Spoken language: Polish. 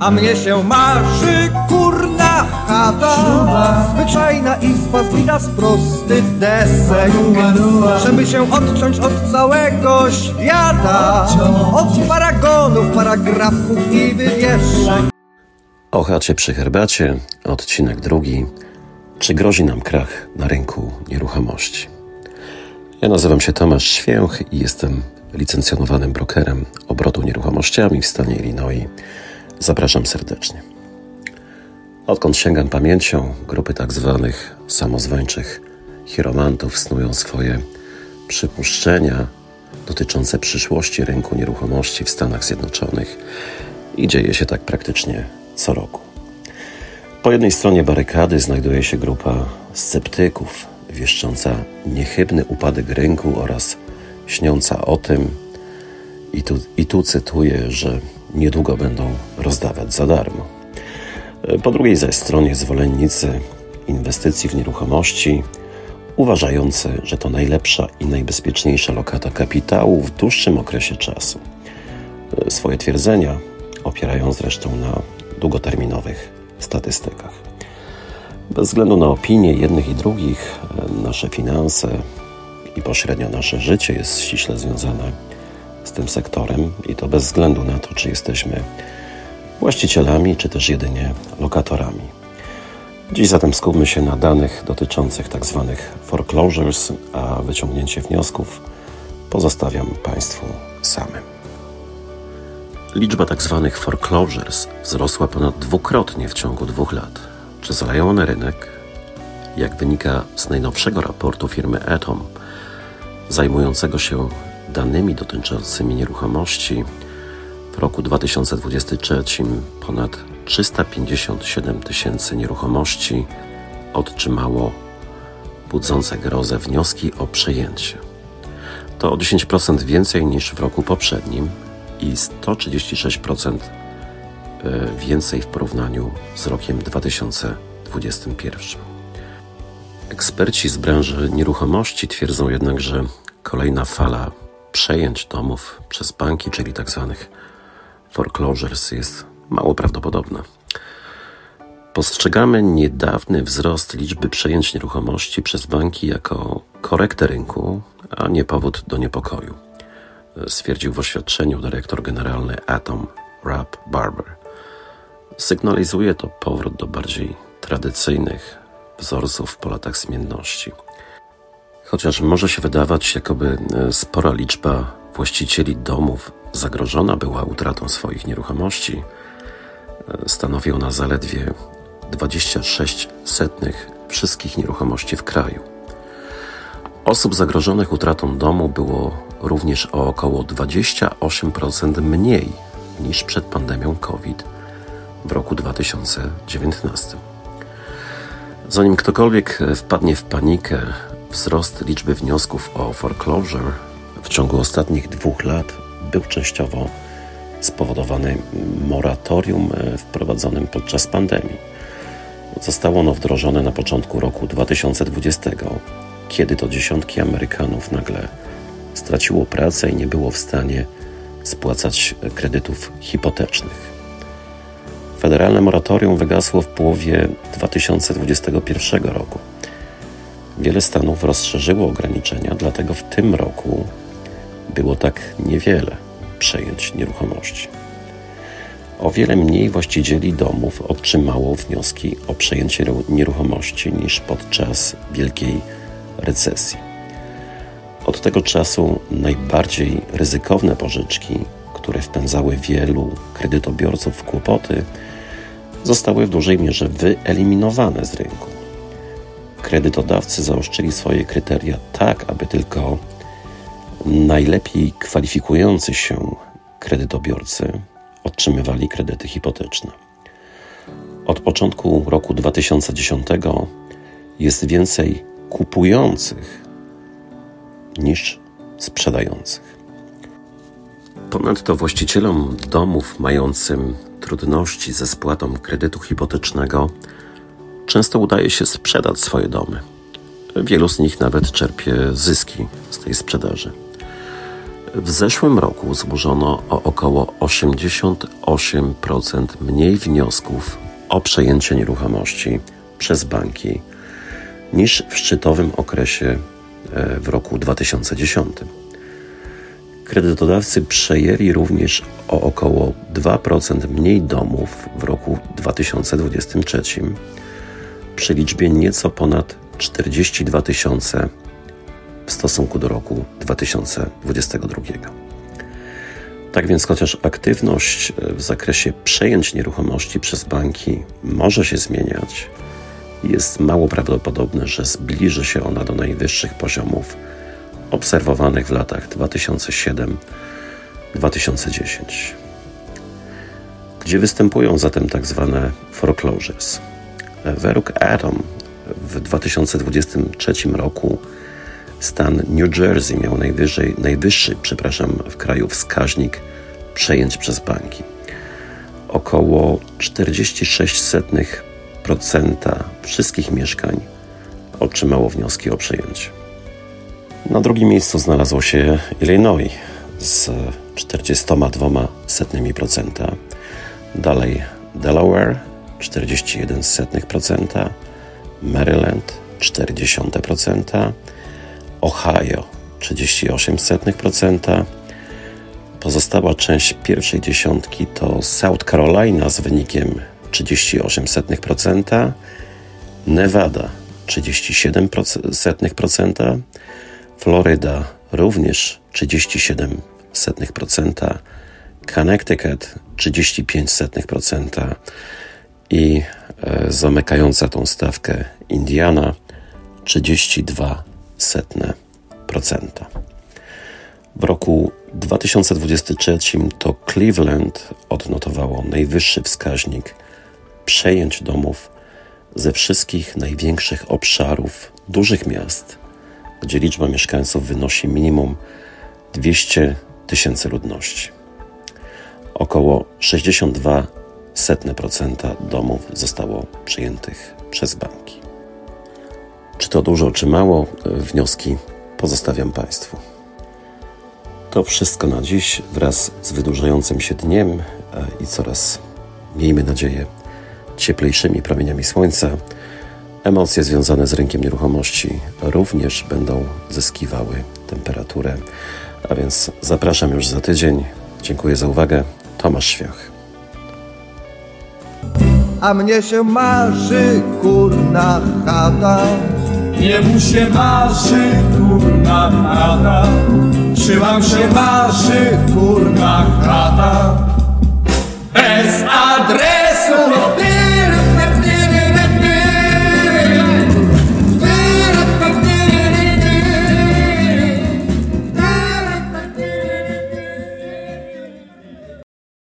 A mnie się marzy kurna chata Zwyczajna izba zbita z prostych desek Żeby się odciąć od całego świata Od paragonów, paragrafów i wywieszek O chacie przy herbacie, odcinek drugi. Czy grozi nam krach na rynku nieruchomości? Ja nazywam się Tomasz Święch i jestem licencjonowanym brokerem obrotu nieruchomościami w stanie Illinois. Zapraszam serdecznie. Odkąd sięgam pamięcią, grupy tak zwanych samozwańczych chiromantów snują swoje przypuszczenia dotyczące przyszłości rynku nieruchomości w Stanach Zjednoczonych i dzieje się tak praktycznie co roku. Po jednej stronie barykady znajduje się grupa sceptyków, wieszcząca niechybny upadek rynku oraz śniąca o tym, i tu, i tu cytuję, że niedługo będą rozdawać za darmo. Po drugiej zaś stronie zwolennicy inwestycji w nieruchomości, uważający, że to najlepsza i najbezpieczniejsza lokata kapitału w dłuższym okresie czasu. Swoje twierdzenia opierają zresztą na długoterminowych statystykach. Bez względu na opinie jednych i drugich, nasze finanse i pośrednio nasze życie jest ściśle związane z tym sektorem i to bez względu na to, czy jesteśmy właścicielami, czy też jedynie lokatorami. Dziś zatem skupmy się na danych dotyczących tzw. Tak foreclosures, a wyciągnięcie wniosków pozostawiam Państwu samym. Liczba tzw. Tak foreclosures wzrosła ponad dwukrotnie w ciągu dwóch lat. Czy zaleją one rynek? Jak wynika z najnowszego raportu firmy Atom, zajmującego się danymi dotyczącymi nieruchomości, w roku 2023 ponad 357 tysięcy nieruchomości otrzymało budzące grozę wnioski o przejęcie. To o 10% więcej niż w roku poprzednim i 136% e, więcej w porównaniu z rokiem 2021. Eksperci z branży nieruchomości twierdzą jednak, że kolejna fala przejęć domów przez banki, czyli tzw. Tak foreclosures, jest mało prawdopodobna. Postrzegamy niedawny wzrost liczby przejęć nieruchomości przez banki jako korektę rynku, a nie powód do niepokoju, stwierdził w oświadczeniu dyrektor generalny Atom Rob Barber. Sygnalizuje to powrót do bardziej tradycyjnych wzorców po latach zmienności. Chociaż może się wydawać, jakoby e, spora liczba właścicieli domów zagrożona była utratą swoich nieruchomości, e, stanowi ona zaledwie 26 setnych wszystkich nieruchomości w kraju. Osób zagrożonych utratą domu było również o około 28% mniej niż przed pandemią COVID w roku 2019. Zanim ktokolwiek wpadnie w panikę, wzrost liczby wniosków o foreclosure w ciągu ostatnich dwóch lat był częściowo spowodowany moratorium e, wprowadzonym podczas pandemii. Zostało ono wdrożone na początku roku 2020, kiedy to dziesiątki Amerykanów nagle straciło pracę i nie było w stanie spłacać kredytów hipotecznych. Federalne moratorium wygasło w połowie 2021 roku. Wiele stanów rozszerzyło ograniczenia, dlatego w tym roku było tak niewiele przejęć nieruchomości. O wiele mniej właścicieli domów otrzymało wnioski o przejęcie nieruchomości niż podczas wielkiej recesji. Od tego czasu najbardziej ryzykowne pożyczki, które wpędzały wielu kredytobiorców w kłopoty, zostały w dużej mierze wyeliminowane z rynku. Kredytodawcy zaostrzyli swoje kryteria tak, aby tylko najlepiej kwalifikujący się kredytobiorcy otrzymywali kredyty hipoteczne. Od początku roku 2010 jest więcej kupujących niż sprzedających. Ponadto właścicielom domów mającym trudności ze spłatą kredytu hipotecznego często udaje się sprzedać swoje domy. Wielu z nich nawet czerpie zyski z tej sprzedaży. W zeszłym roku złożono o około 88% mniej wniosków o przejęcie nieruchomości przez banki niż w szczytowym okresie e, w roku 2010. Kredytodawcy przejęli również o około 2% mniej domów w roku 2023 przy liczbie nieco ponad 42 tysiące w stosunku do roku 2022. Tak więc, chociaż aktywność w zakresie przejęć nieruchomości przez banki może się zmieniać, jest mało prawdopodobne, że zbliży się ona do najwyższych poziomów obserwowanych w latach 2007-2010. Gdzie występują zatem tak zwane foreclosures? Według Atom w 2023 roku stan New Jersey miał najwyżej, najwyższy przepraszam, w kraju wskaźnik przejęć przez banki. Około 46% wszystkich mieszkań otrzymało wnioski o przejęcie. Na drugim miejscu znalazło się Illinois z 42,2%. Dalej Delaware 41%, Maryland 40%, Ohio 38%. Pozostała część pierwszej dziesiątki to South Carolina z wynikiem 38%, Nevada 37%, Floryda również 37%, Connecticut 35% i e, zamykająca tą stawkę Indiana 32%. W roku 2023 to Cleveland odnotowało najwyższy wskaźnik przejęć domów ze wszystkich największych obszarów dużych miast, gdzie liczba mieszkańców wynosi minimum 200 tysięcy ludności. Około 62% domów zostało przejętych przez banki. Czy to dużo, czy mało? Wnioski pozostawiam Państwu. To wszystko na dziś wraz z wydłużającym się dniem i coraz, miejmy nadzieję, cieplejszymi promieniami słońca. Emocje związane z rynkiem nieruchomości również będą zyskiwały temperaturę. A więc zapraszam już za tydzień. Dziękuję za uwagę. Tomasz Świach. A mnie się marzy kurna chata. Nie mu się marzy kurna chata, czy wam się marzy kurna chata?